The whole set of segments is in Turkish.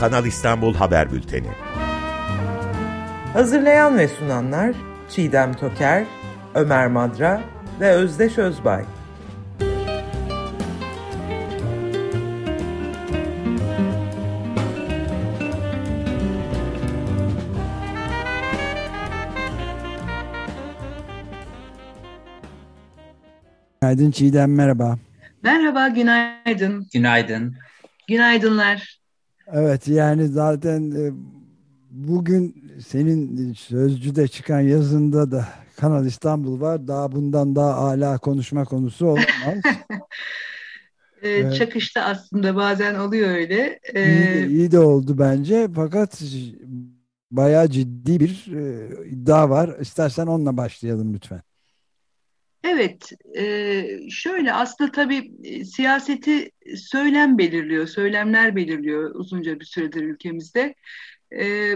Kanal İstanbul Haber Bülteni. Hazırlayan ve sunanlar Çiğdem Toker, Ömer Madra ve Özdeş Özbay. Günaydın Çiğdem merhaba. Merhaba, günaydın. Günaydın. Günaydınlar. Evet yani zaten e, bugün senin Sözcü'de çıkan yazında da Kanal İstanbul var. Daha bundan daha âlâ konuşma konusu olamaz. Ee, Evet. Çakışta aslında bazen oluyor öyle. iyi, de, Ee, iyi de oldu bence. Fakat bayağı ciddi bir e, iddia var. İstersen onunla başlayalım lütfen. Evet, e, şöyle aslında tabii siyaseti söylem belirliyor, söylemler belirliyor uzunca bir süredir ülkemizde.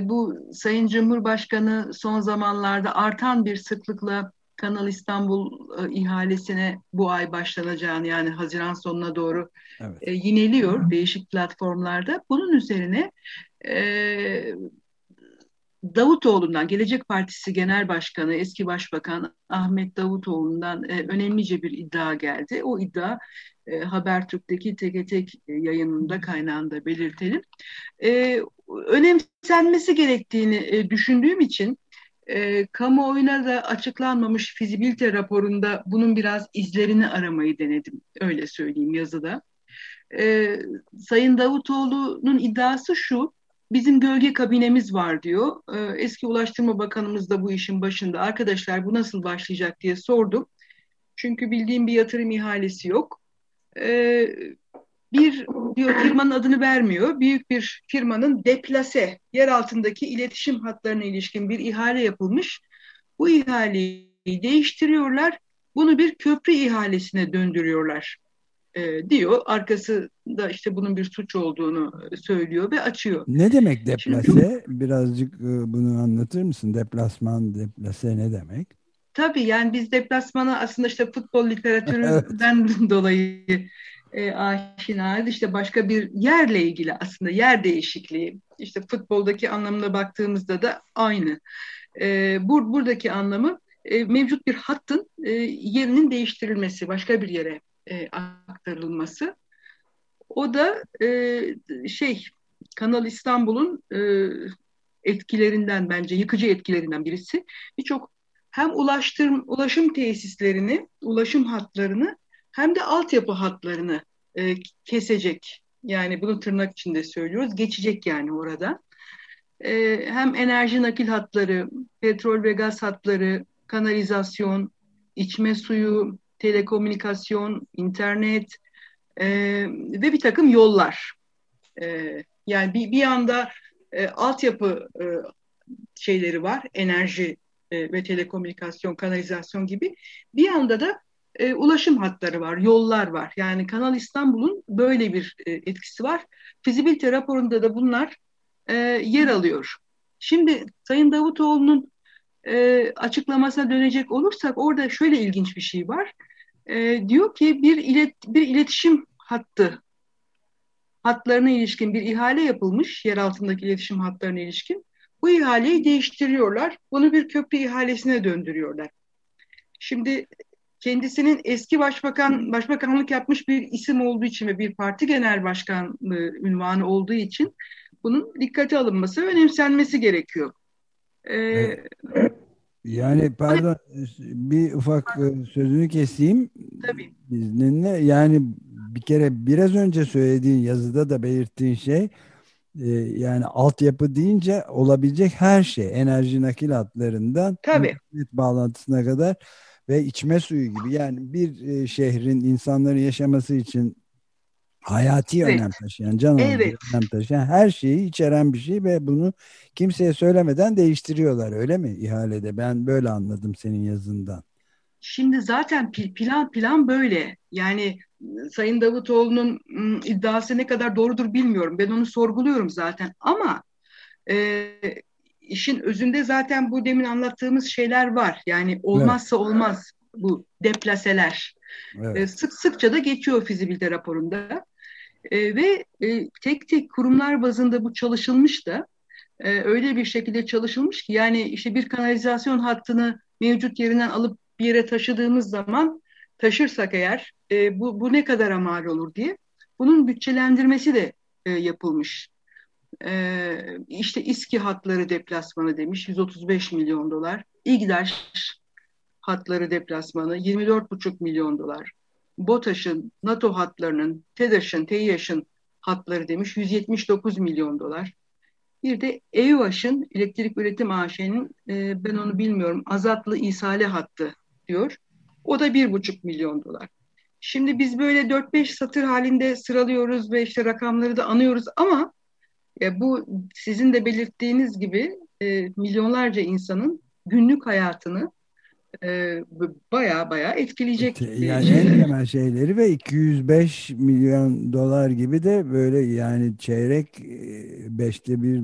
Bu Sayın Cumhurbaşkanı son zamanlarda artan bir sıklıkla Kanal İstanbul e, ihalesine bu ay başlanacağını yani Haziran sonuna doğru Evet. e, yineliyor değişik platformlarda. Bunun üzerine e, Davutoğlu'ndan, Gelecek Partisi Genel Başkanı, eski Başbakan Ahmet Davutoğlu'ndan e, önemlice bir iddia geldi. O iddia e, Habertürk'teki tek tek yayınında kaynağında belirtelim. E, önemsenmesi gerektiğini e, düşündüğüm için e, kamuoyuna da açıklanmamış fizibilite raporunda bunun biraz izlerini aramayı denedim. Öyle söyleyeyim yazıda. E, Sayın Davutoğlu'nun iddiası şu, bizim gölge kabinemiz var diyor. E, eski Ulaştırma Bakanımız da bu işin başında. Arkadaşlar bu nasıl başlayacak diye sordum. Çünkü bildiğim bir yatırım ihalesi yok. E, bir diyor firmanın adını vermiyor. Büyük bir firmanın deplase, yer altındaki iletişim hatlarına ilişkin bir ihale yapılmış. Bu ihaleyi değiştiriyorlar. Bunu bir köprü ihalesine döndürüyorlar e, diyor. Arkasında işte bunun bir suç olduğunu söylüyor ve açıyor. Ne demek deplase? Birazcık e, bunu anlatır mısın? Deplasman, deplase ne demek? Tabii yani biz deplasmana aslında işte futbol literatüründen dolayı e, aşinayız. İşte başka bir yerle ilgili aslında yer değişikliği. İşte futboldaki anlamına baktığımızda da aynı. E, bur buradaki anlamı e, mevcut bir hattın e, yerinin değiştirilmesi, başka bir yere e, aktarılması. O da e, şey Kanal İstanbul'un e, etkilerinden bence yıkıcı etkilerinden birisi. Birçok hem ulaştırm, ulaşım tesislerini, ulaşım hatlarını hem de altyapı hatlarını e, kesecek. Yani bunu tırnak içinde söylüyoruz. Geçecek yani orada. E, hem enerji nakil hatları, petrol ve gaz hatları, kanalizasyon, içme suyu, telekomünikasyon, internet e, ve bir takım yollar. E, yani bir, bir anda e, altyapı e, şeyleri var, enerji e, ve telekomünikasyon, kanalizasyon gibi. Bir anda da e, ulaşım hatları var, yollar var. Yani Kanal İstanbul'un böyle bir e, etkisi var. Fizibilite raporunda da bunlar e, yer alıyor. Şimdi Sayın Davutoğlu'nun e, açıklamasına dönecek olursak orada şöyle ilginç bir şey var. E, diyor ki bir ilet, bir iletişim hattı hatlarına ilişkin bir ihale yapılmış, yer altındaki iletişim hatlarına ilişkin. Bu ihaleyi değiştiriyorlar. Bunu bir köprü ihalesine döndürüyorlar. Şimdi kendisinin eski başbakan başbakanlık yapmış bir isim olduğu için ve bir parti genel başkanlığı ünvanı olduğu için bunun dikkate alınması önemsenmesi gerekiyor. Ee, Evet. Yani pardon bir ufak e, sözünü keseyim Tabii. izninle. Yani bir kere biraz önce söylediğin yazıda da belirttiğin şey e, yani altyapı deyince olabilecek her şey enerji nakil hatlarından Tabii. internet bağlantısına kadar ve içme suyu gibi yani bir e, şehrin insanların yaşaması için hayati Evet. önem taşıyan, can Evet. önem taşıyan her şeyi içeren bir şey ve bunu kimseye söylemeden değiştiriyorlar öyle mi ihalede? Ben böyle anladım senin yazından. Şimdi zaten plan plan böyle. Yani ıı, Sayın Davutoğlu'nun iddiası ne kadar doğrudur bilmiyorum. Ben onu sorguluyorum zaten. Ama e, işin özünde zaten bu demin anlattığımız şeyler var. Yani olmazsa olmaz bu deplaseler. Evet. E, sık sıkça da geçiyor fizibilite raporunda. E, ve e, tek tek kurumlar bazında bu çalışılmış da e, öyle bir şekilde çalışılmış ki yani işte bir kanalizasyon hattını mevcut yerinden alıp bir yere taşıdığımız zaman taşırsak eğer e, bu, bu ne kadar mal olur diye bunun bütçelendirmesi de e, yapılmış. E, işte İSKİ hatları deplasmanı demiş 135 milyon dolar. İGDAŞ hatları deplasmanı 24,5 milyon dolar. BOTAŞ'ın, NATO hatlarının, TEDAŞ'ın, TİAŞ'ın hatları demiş 179 milyon dolar. Bir de EUAŞ'ın elektrik üretim AŞ'nin e, ben onu bilmiyorum Azatlı İsale hattı diyor. O da bir buçuk milyon dolar. Şimdi biz böyle 4-5 satır halinde sıralıyoruz ve işte rakamları da anıyoruz ama e, bu sizin de belirttiğiniz gibi e, milyonlarca insanın günlük hayatını baya baya etkileyecek. Yani en temel şeyleri ve 205 milyon dolar gibi de böyle yani çeyrek e, beşte bir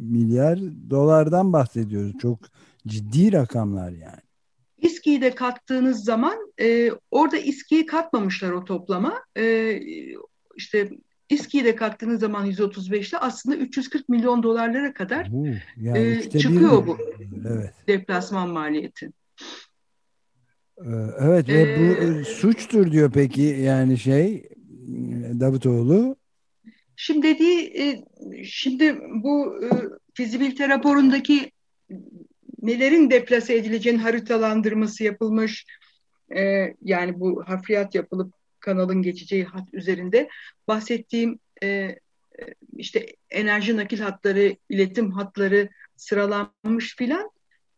milyar dolardan bahsediyoruz. Çok ciddi rakamlar yani. İSKİ'yi de kattığınız zaman e, orada İSKİ'yi katmamışlar o toplama. E, işte İSKİ'yi de kattığınız zaman 135'te aslında 340 milyon dolarlara kadar uh, yani e, çıkıyor bu evet. deplasman maliyeti. Ee, evet ve ee, bu suçtur diyor peki yani şey Davutoğlu. Şimdi dediği e, şimdi bu e, fizibilite raporundaki nelerin deplase edileceğinin haritalandırması yapılmış. E, yani bu hafriyat yapılıp kanalın geçeceği hat üzerinde bahsettiğim işte enerji nakil hatları, iletim hatları sıralanmış filan.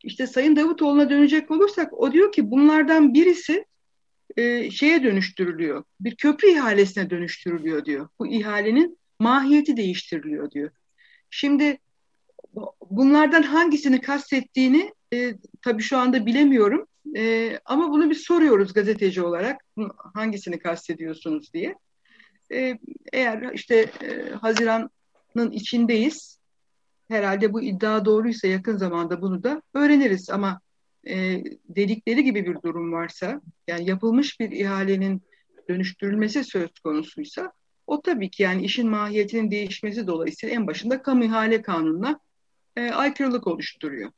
İşte Sayın Davutoğlu'na dönecek olursak o diyor ki bunlardan birisi e, şeye dönüştürülüyor. Bir köprü ihalesine dönüştürülüyor diyor. Bu ihalenin mahiyeti değiştiriliyor diyor. Şimdi bunlardan hangisini kastettiğini e, tabii şu anda bilemiyorum. E, ama bunu bir soruyoruz gazeteci olarak. Hangisini kastediyorsunuz diye. E, eğer işte e, Haziran'ın içindeyiz herhalde bu iddia doğruysa yakın zamanda bunu da öğreniriz ama e, dedikleri gibi bir durum varsa yani yapılmış bir ihalenin dönüştürülmesi söz konusuysa o tabii ki yani işin mahiyetinin değişmesi dolayısıyla en başında kamu ihale kanununa e, aykırılık oluşturuyor.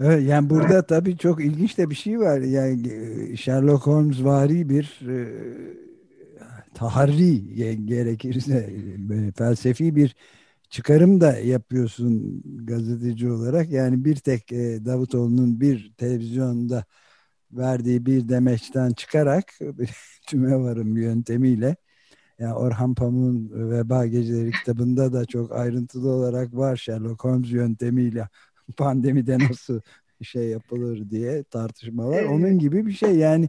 Evet, yani burada tabii çok ilginç de bir şey var. Yani e, Sherlock Holmes vari bir e, taharri gerekirse e, felsefi bir çıkarım da yapıyorsun gazeteci olarak. Yani bir tek e, Davutoğlu'nun bir televizyonda verdiği bir demeçten çıkarak tüme varım yöntemiyle yani Orhan Pamuk'un Veba Geceleri kitabında da çok ayrıntılı olarak var Sherlock Holmes yöntemiyle pandemide nasıl şey yapılır diye tartışmalar. Onun gibi bir şey yani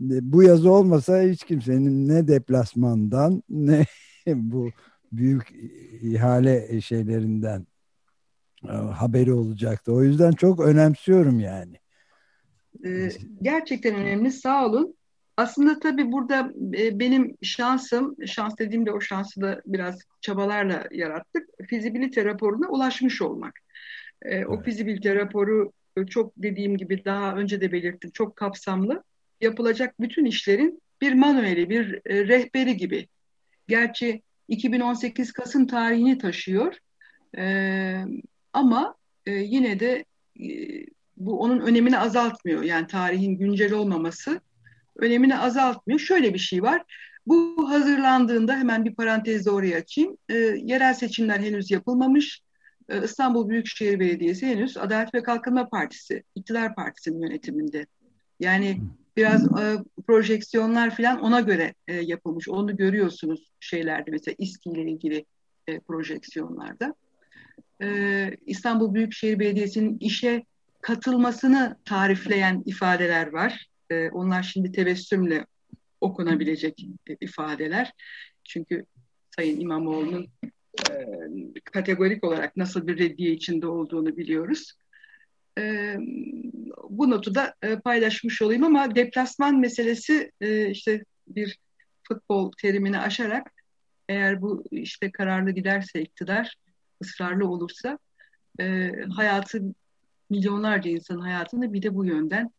e, bu yazı olmasa hiç kimsenin ne deplasmandan ne bu büyük ihale şeylerinden e, haberi olacaktı. O yüzden çok önemsiyorum yani. Ee, gerçekten önemli. Sağ olun. Aslında tabii burada e, benim şansım, şans dediğimde o şansı da biraz çabalarla yarattık. Fizibilite raporuna ulaşmış olmak. E, evet. O fizibilite raporu çok dediğim gibi daha önce de belirttim çok kapsamlı. Yapılacak bütün işlerin bir manueli, bir rehberi gibi. Gerçi 2018 Kasım tarihini taşıyor. E, ama e, yine de e, bu onun önemini azaltmıyor. Yani tarihin güncel olmaması önemini azaltmıyor. Şöyle bir şey var. Bu hazırlandığında hemen bir parantezde oraya açayım. E, yerel seçimler henüz yapılmamış. E, İstanbul Büyükşehir Belediyesi henüz Adalet ve Kalkınma Partisi, İktidar Partisi'nin yönetiminde. Yani biraz e, projeksiyonlar falan ona göre e, yapılmış. Onu görüyorsunuz şeylerde mesela İSKİ ile ilgili e, projeksiyonlarda. E, İstanbul Büyükşehir Belediyesi'nin işe katılmasını tarifleyen ifadeler var. E, onlar şimdi tebessümle okunabilecek ifadeler. Çünkü Sayın İmamoğlu'nun e, kategorik olarak nasıl bir reddiye içinde olduğunu biliyoruz. E, bu notu da e, paylaşmış olayım ama deplasman meselesi e, işte bir futbol terimini aşarak eğer bu işte kararlı giderse iktidar ısrarlı olursa e, hayatı milyonlarca insanın hayatını bir de bu yönden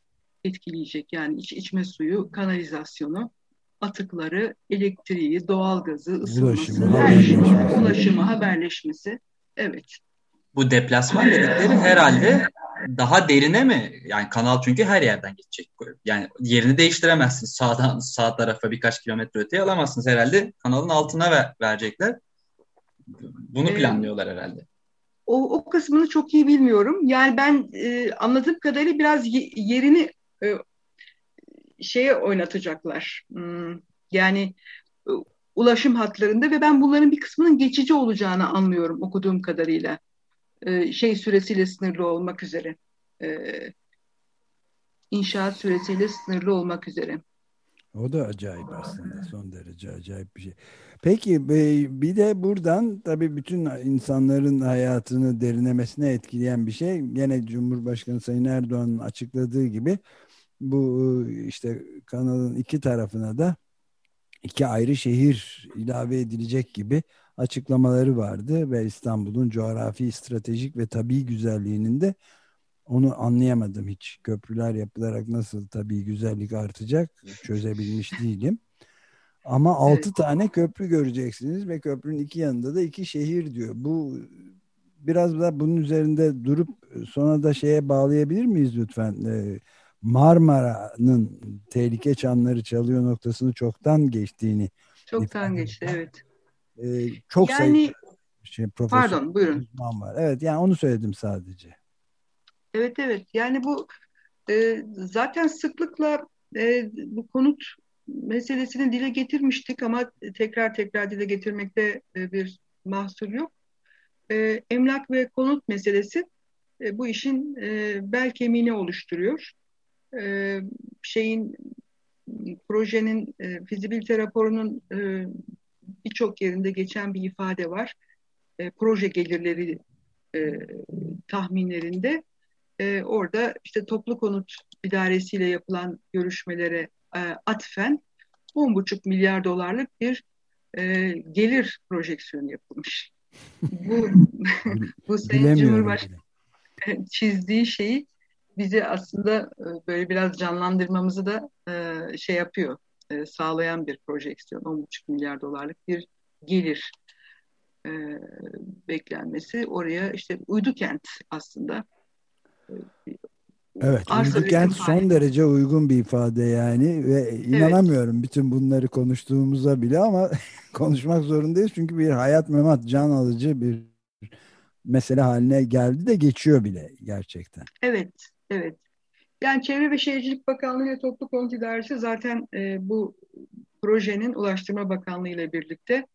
etkileyecek. Yani iç, içme suyu, kanalizasyonu atıkları, elektriği, doğalgazı, ısınması, Ulaşımı, her haberleşmesi. ulaşımı, haberleşmesi. Evet. Bu deplasman dedikleri herhalde daha derine mi? Yani kanal çünkü her yerden geçecek. Yani yerini değiştiremezsiniz. Sağdan sağ tarafa birkaç kilometre öteye alamazsınız herhalde. Kanalın altına ver, verecekler. Bunu Evet. planlıyorlar herhalde. O, o kısmını çok iyi bilmiyorum. Yani ben e, anladığım kadarıyla biraz ye- yerini e, şeye oynatacaklar. Hmm, yani e, ulaşım hatlarında ve ben bunların bir kısmının geçici olacağını anlıyorum okuduğum kadarıyla. E, şey süresiyle sınırlı olmak üzere. E, inşaat süresiyle sınırlı olmak üzere. O da acayip aslında son derece acayip bir şey. Peki bir de buradan tabii bütün insanların hayatını derinlemesine etkileyen bir şey. Gene Cumhurbaşkanı Sayın Erdoğan'ın açıkladığı gibi bu işte kanalın iki tarafına da iki ayrı şehir ilave edilecek gibi açıklamaları vardı ve İstanbul'un coğrafi, stratejik ve tabii güzelliğinin de onu anlayamadım hiç. Köprüler yapılarak nasıl tabii güzellik artacak çözebilmiş değilim. Ama altı tane köprü göreceksiniz ve köprünün iki yanında da iki şehir diyor. Bu biraz da bunun üzerinde durup sonra da şeye bağlayabilir miyiz lütfen? Ee, Marmara'nın tehlike çanları çalıyor noktasını çoktan geçtiğini. Çoktan geçti evet. Ee, çok Yani sayıda şey, profesör pardon buyurun. uzman var. Evet yani onu söyledim sadece. Evet evet yani bu e, zaten sıklıkla e, bu konut meselesini dile getirmiştik ama tekrar tekrar dile getirmekte e, bir mahsur yok. E, emlak ve konut meselesi e, bu işin e, bel kemiğini oluşturuyor. E, şeyin projenin e, fizibilite raporunun e, birçok yerinde geçen bir ifade var. E, proje gelirleri e, tahminlerinde e, orada işte toplu konut idaresiyle yapılan görüşmelere e, atfen 10,5 milyar dolarlık bir e, gelir projeksiyonu yapılmış. Bu, bu Sayın Cumhurbaşkanı çizdiği şeyi bizi aslında e, böyle biraz canlandırmamızı da e, şey yapıyor, e, sağlayan bir projeksiyon. 10,5 milyar dolarlık bir gelir e, beklenmesi. Oraya işte uydu kent aslında. Evet, Arsa Uydukent üretim son derece uygun bir ifade yani ve inanamıyorum bütün bunları konuştuğumuza bile ama konuşmak zorundayız çünkü bir hayat memat can alıcı bir mesele haline geldi de geçiyor bile gerçekten. Evet, evet. Yani Çevre ve Şehircilik Bakanlığı ve Toplu Konut İdaresi zaten e, bu projenin Ulaştırma Bakanlığı ile birlikte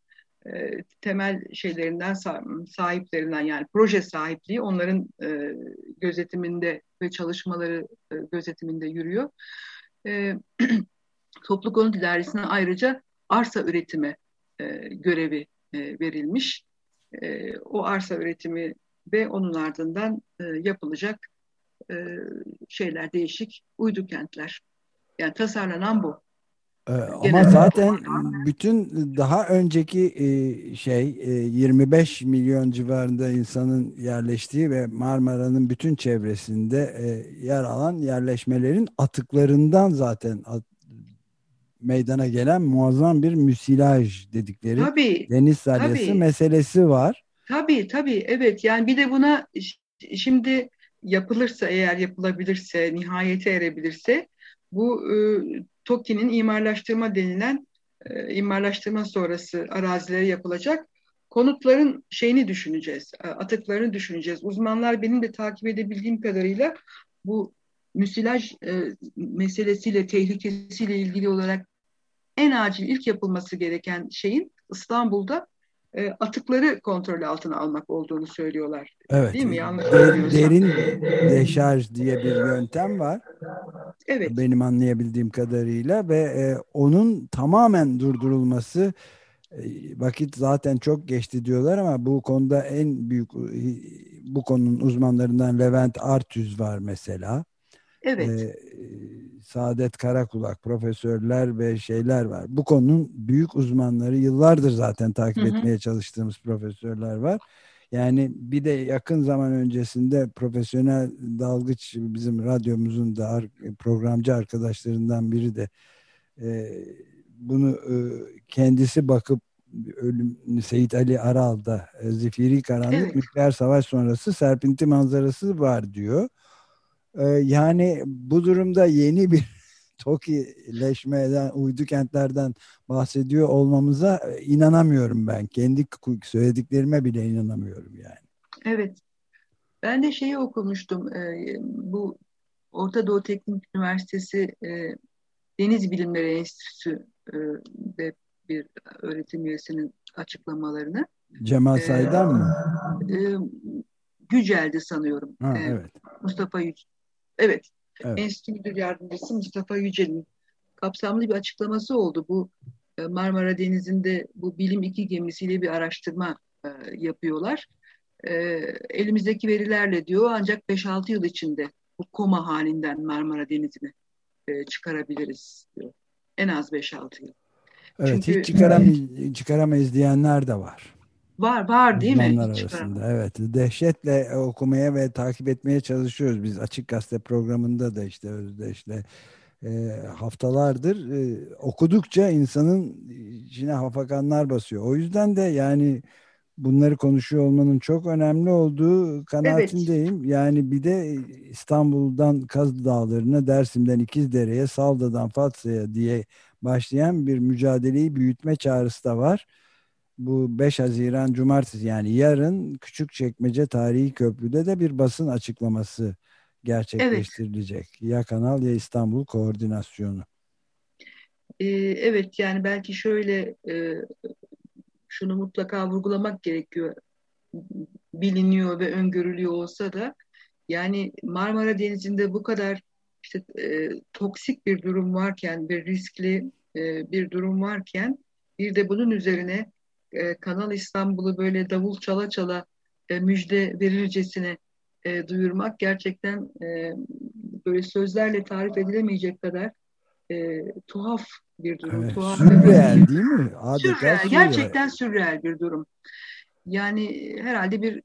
e, temel şeylerinden sa- sahiplerinden yani proje sahipliği onların e, gözetiminde ve çalışmaları e, gözetiminde yürüyor. E, Toplu Konut İdaresi'ne ayrıca arsa üretimi e, görevi e, verilmiş. E, o arsa üretimi ve onun ardından e, yapılacak e, şeyler değişik uydu kentler. Yani tasarlanan bu. Ee, ama Genel- zaten bütün daha önceki e, şey e, 25 milyon civarında insanın yerleştiği ve Marmara'nın bütün çevresinde e, yer alan yerleşmelerin atıklarından zaten at- meydana gelen muazzam bir müsilaj dedikleri Tabii, deniz salyası tabii. meselesi var. tabii, tabii. Evet. Yani bir de buna şimdi yapılırsa eğer yapılabilirse, nihayete erebilirse bu e, TOKİ'nin imarlaştırma denilen e, imarlaştırma sonrası arazilere yapılacak konutların şeyini düşüneceğiz, e, atıklarını düşüneceğiz. Uzmanlar benim de takip edebildiğim kadarıyla bu müsilaj e, meselesiyle, tehlikesiyle ilgili olarak en acil ilk yapılması gereken şeyin İstanbul'da e, atıkları kontrol altına almak olduğunu söylüyorlar. Evet. Değil mi? Yanlış De- derin deşarj diye bir yöntem var. Evet, benim anlayabildiğim kadarıyla ve e, onun tamamen durdurulması e, vakit zaten çok geçti diyorlar ama bu konuda en büyük e, bu konunun uzmanlarından Levent Artüz var mesela. Evet. E, Saadet Karakulak profesörler ve şeyler var. Bu konunun büyük uzmanları yıllardır zaten takip Hı hı. etmeye çalıştığımız profesörler var. Yani bir de yakın zaman öncesinde profesyonel dalgıç bizim radyomuzun da programcı arkadaşlarından biri de e, bunu e, kendisi bakıp ölüm Seyit Ali Aral'da Zifiri Karanlık evet. Nükleer Savaş sonrası serpinti manzarası var diyor. E, yani bu durumda yeni bir TOKİ'leşmeden, uydu kentlerden bahsediyor olmamıza e, inanamıyorum ben. Kendi söylediklerime bile inanamıyorum yani. Evet. Ben de şeyi okumuştum. E, bu Orta Doğu Teknik Üniversitesi e, Deniz Bilimleri Enstitüsü e, bir öğretim üyesinin açıklamalarını. Cemal e, Saydam e, mı? E, Gücel'di sanıyorum. Ha, evet. Mustafa. Evet. evet. Enstitü Müdür Yardımcısı Mustafa Yücel'in kapsamlı bir açıklaması oldu. Bu e, Marmara Denizi'nde bu Bilim 2 gemisiyle bir araştırma e, yapıyorlar. E, elimizdeki verilerle diyor ancak 5-6 yıl içinde bu koma halinden Marmara Denizi'ni e, çıkarabiliriz diyor. En az 5-6 yıl. Evet Çünkü, hiç çıkaramayız, çıkaramayız diyenler de var. Var var değil mi? arasında evet dehşetle okumaya ve takip etmeye çalışıyoruz biz açık gazete programında da işte Özdeş'le e, haftalardır e, okudukça insanın içine hafakanlar basıyor. O yüzden de yani bunları konuşuyor olmanın çok önemli olduğu kanaatindeyim. Evet. Yani bir de İstanbul'dan Kaz Dağları'na, Dersim'den İkizdere'ye, Salda'dan Fatsa'ya diye başlayan bir mücadeleyi büyütme çağrısı da var. Bu 5 Haziran Cumartesi yani yarın Küçükçekmece Tarihi Köprü'de de bir basın açıklaması gerçekleştirilecek. Evet. Ya Kanal ya İstanbul koordinasyonu. Ee, evet yani belki şöyle e, şunu mutlaka vurgulamak gerekiyor. Biliniyor ve öngörülüyor olsa da yani Marmara Denizi'nde bu kadar işte e, toksik bir durum varken, bir riskli e, bir durum varken bir de bunun üzerine e, Kanal İstanbul'u böyle davul çala çala e, müjde verircesine e, duyurmak gerçekten e, böyle sözlerle tarif edilemeyecek kadar e, tuhaf bir durum. Evet, tuhaf sürreel değil mi? Adeta sürreel, sürreel. Gerçekten sürreel bir durum. Yani herhalde bir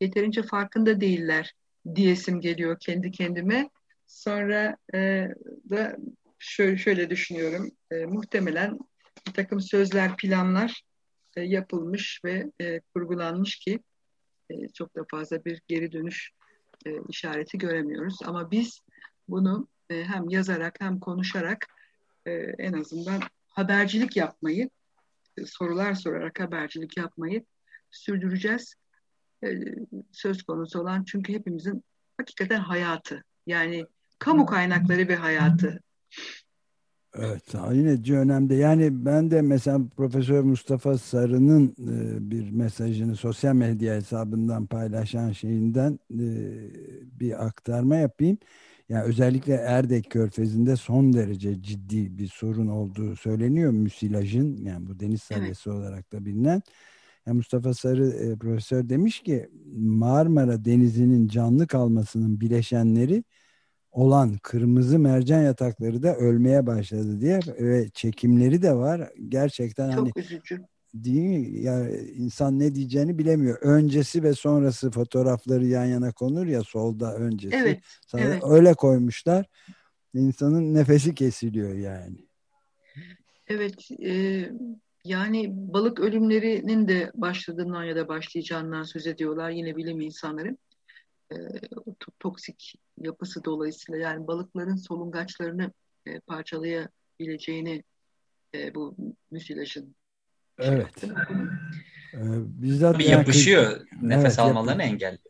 yeterince farkında değiller diyesim geliyor kendi kendime. Sonra e, da şöyle, şöyle düşünüyorum. E, muhtemelen bir takım sözler, planlar e, yapılmış ve e, kurgulanmış ki e, çok da fazla bir geri dönüş e, işareti göremiyoruz. Ama biz bunu e, hem yazarak hem konuşarak e, en azından habercilik yapmayı, e, sorular sorarak habercilik yapmayı sürdüreceğiz. E, söz konusu olan çünkü hepimizin hakikaten hayatı. Yani kamu kaynakları ve hayatı. Evet yine önemli. Yani ben de mesela Profesör Mustafa Sarı'nın e, bir mesajını sosyal medya hesabından paylaşan şeyinden e, bir aktarma yapayım. Yani özellikle Erdek Körfezi'nde son derece ciddi bir sorun olduğu söyleniyor müsilajın yani bu deniz salyası evet. olarak da bilinen. Yani Mustafa Sarı e, profesör demiş ki Marmara Denizi'nin canlı kalmasının bileşenleri olan kırmızı mercan yatakları da ölmeye başladı diye ve çekimleri de var. Gerçekten Çok hani üzücü. Değil mi? Yani insan ne diyeceğini bilemiyor. Öncesi ve sonrası fotoğrafları yan yana konur ya solda öncesi. Evet, evet. Öyle koymuşlar. İnsanın nefesi kesiliyor yani. Evet. E, yani balık ölümlerinin de başladığından ya da başlayacağından söz ediyorlar yine bilim insanları e, toksik yapısı dolayısıyla yani balıkların solungaçlarını e, parçalayabileceğini e, bu müsilajın Evet. Ee, bizzat Tabii yapışıyor. Nefes evet, almalarını yap- engelliyor.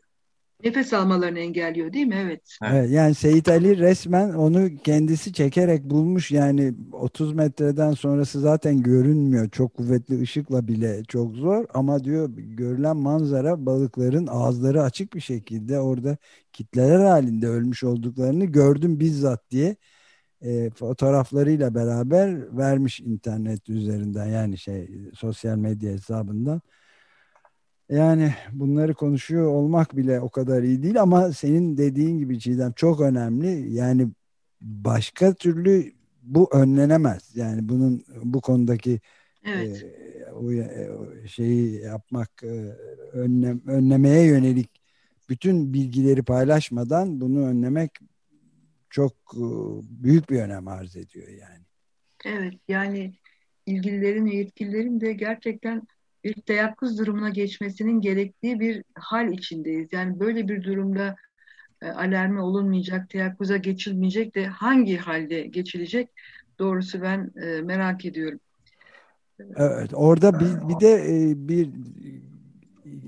Nefes almalarını engelliyor değil mi? Evet. evet. Yani Seyit Ali resmen onu kendisi çekerek bulmuş. Yani 30 metreden sonrası zaten görünmüyor. Çok kuvvetli ışıkla bile çok zor. Ama diyor görülen manzara balıkların ağızları açık bir şekilde orada kitleler halinde ölmüş olduklarını gördüm bizzat diye e, fotoğraflarıyla beraber vermiş internet üzerinden yani şey sosyal medya hesabından. Yani bunları konuşuyor olmak bile o kadar iyi değil ama senin dediğin gibi Çiğdem çok önemli. Yani başka türlü bu önlenemez. Yani bunun bu konudaki evet. e, o, e, şeyi yapmak e, önlem, önlemeye yönelik bütün bilgileri paylaşmadan bunu önlemek çok e, büyük bir önem arz ediyor yani. Evet yani ilgililerin ve yetkililerin de gerçekten bir teyakkuz durumuna geçmesinin gerektiği bir hal içindeyiz. Yani böyle bir durumda e, alarme olunmayacak, teyakkuza geçilmeyecek de hangi halde geçilecek doğrusu ben e, merak ediyorum. Evet, orada bir, bir de e, bir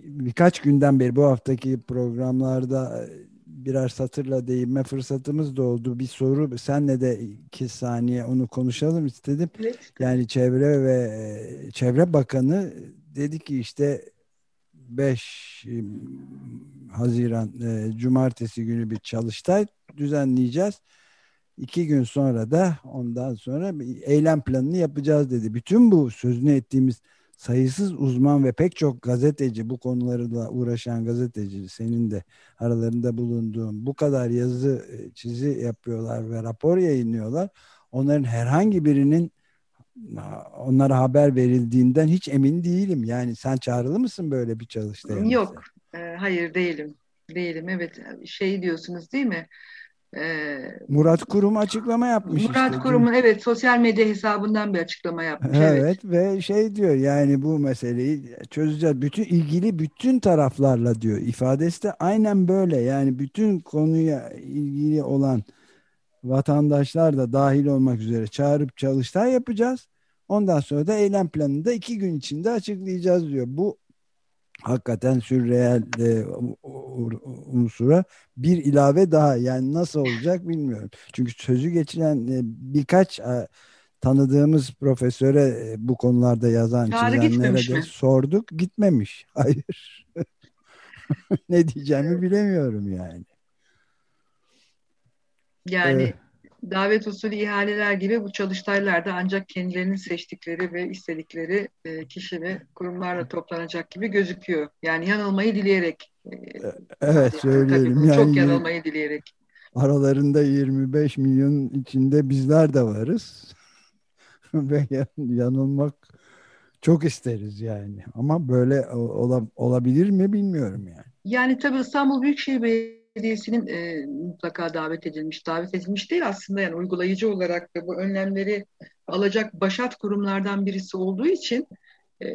birkaç günden beri bu haftaki programlarda e, birer satırla değinme fırsatımız da oldu. Bir soru senle de iki saniye onu konuşalım istedim. Evet. Yani Çevre ve Çevre Bakanı dedi ki işte 5 Haziran Cumartesi günü bir çalıştay düzenleyeceğiz İki gün sonra da ondan sonra bir eylem planını yapacağız dedi. Bütün bu sözünü ettiğimiz sayısız uzman ve pek çok gazeteci bu konularla uğraşan gazeteci senin de aralarında bulunduğun bu kadar yazı e, çizi yapıyorlar ve rapor yayınlıyorlar. Onların herhangi birinin onlara haber verildiğinden hiç emin değilim. Yani sen çağrılı mısın böyle bir çalıştaya? Yok. E, hayır değilim. Değilim. Evet şey diyorsunuz değil mi? Ee, Murat Kurum açıklama yapmış. Murat işte, Kurum'un evet sosyal medya hesabından bir açıklama yapmış. Evet, evet ve şey diyor yani bu meseleyi çözeceğiz. Bütün ilgili bütün taraflarla diyor. ifadesi de aynen böyle. Yani bütün konuya ilgili olan vatandaşlar da dahil olmak üzere çağırıp çalıştay yapacağız. Ondan sonra da eylem planını da iki gün içinde açıklayacağız diyor. Bu hakikaten sürreel e, unsura bir ilave daha yani nasıl olacak bilmiyorum. Çünkü sözü geçilen e, birkaç e, tanıdığımız profesöre e, bu konularda yazan Çağrı çizenlere de mi? sorduk gitmemiş. Hayır. ne diyeceğimi bilemiyorum yani. Yani evet davet usulü ihaleler gibi bu çalıştaylarda ancak kendilerinin seçtikleri ve istedikleri e, kişi ve kurumlarla toplanacak gibi gözüküyor. Yani yanılmayı dileyerek. E, evet söyleyelim. Tabii, yani, çok yanılmayı dileyerek. Aralarında 25 milyon içinde bizler de varız. ve yanılmak çok isteriz yani. Ama böyle olabilir mi bilmiyorum yani. Yani tabii İstanbul Büyükşehir Belediyesi Belediyesi'nin e, mutlaka davet edilmiş, davet edilmiş değil aslında yani uygulayıcı olarak da bu önlemleri alacak başat kurumlardan birisi olduğu için e,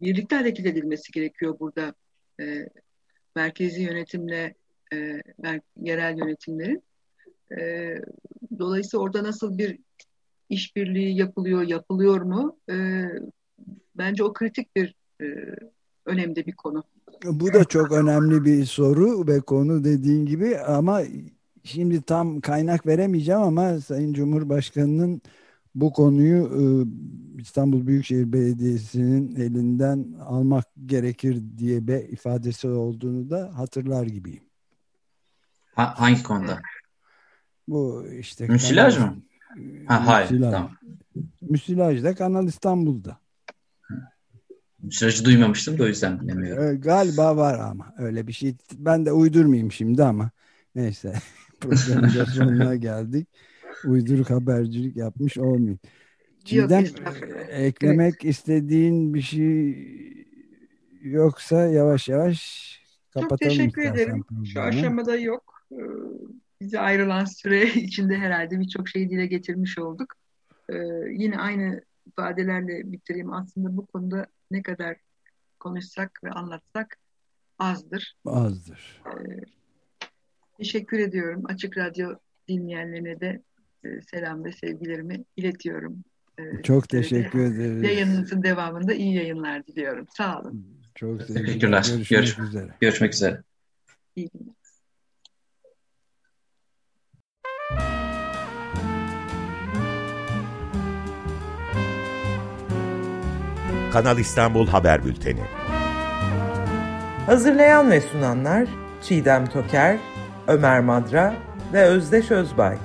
birlikte hareket edilmesi gerekiyor burada e, merkezi yönetimle e, yerel yönetimlerin. E, dolayısıyla orada nasıl bir işbirliği yapılıyor, yapılıyor mu? E, bence o kritik bir e, önemli bir konu. Bu da çok önemli bir soru ve konu dediğin gibi ama şimdi tam kaynak veremeyeceğim ama Sayın Cumhurbaşkanı'nın bu konuyu e, İstanbul Büyükşehir Belediyesi'nin elinden almak gerekir diye bir ifadesi olduğunu da hatırlar gibiyim. Ha, hangi konuda? Bu işte Müsilaj mı? Ha, hayır. Müsilaj. Tamam. Müsilaj'da Kanal İstanbul'da. Süreci duymamıştım da o yüzden bilemiyorum. Galiba var ama öyle bir şey. Ben de uydurmayayım şimdi ama neyse. Programın sonuna geldik. Uyduruk habercilik yapmış olmayayım. Çiğdem eklemek evet. istediğin bir şey yoksa yavaş yavaş kapatalım. Çok teşekkür ederim. Programı. Şu aşamada yok. Ee, bize ayrılan süre içinde herhalde birçok şeyi dile getirmiş olduk. Ee, yine aynı ifadelerle bitireyim. Aslında bu konuda ne kadar konuşsak ve anlatsak azdır. Azdır. Ee, teşekkür ediyorum. Açık Radyo dinleyenlerine de e, selam ve sevgilerimi iletiyorum. Ee, Çok teşekkür ederim. Yayınınızın devamında iyi yayınlar diliyorum. Sağ olun. Çok teşekkürler. Görüşmek, Görüşmek üzere. Görüşmek üzere. İyi günler. Kanal İstanbul Haber Bülteni. Hazırlayan ve sunanlar Çiğdem Toker, Ömer Madra ve Özdeş Özbay.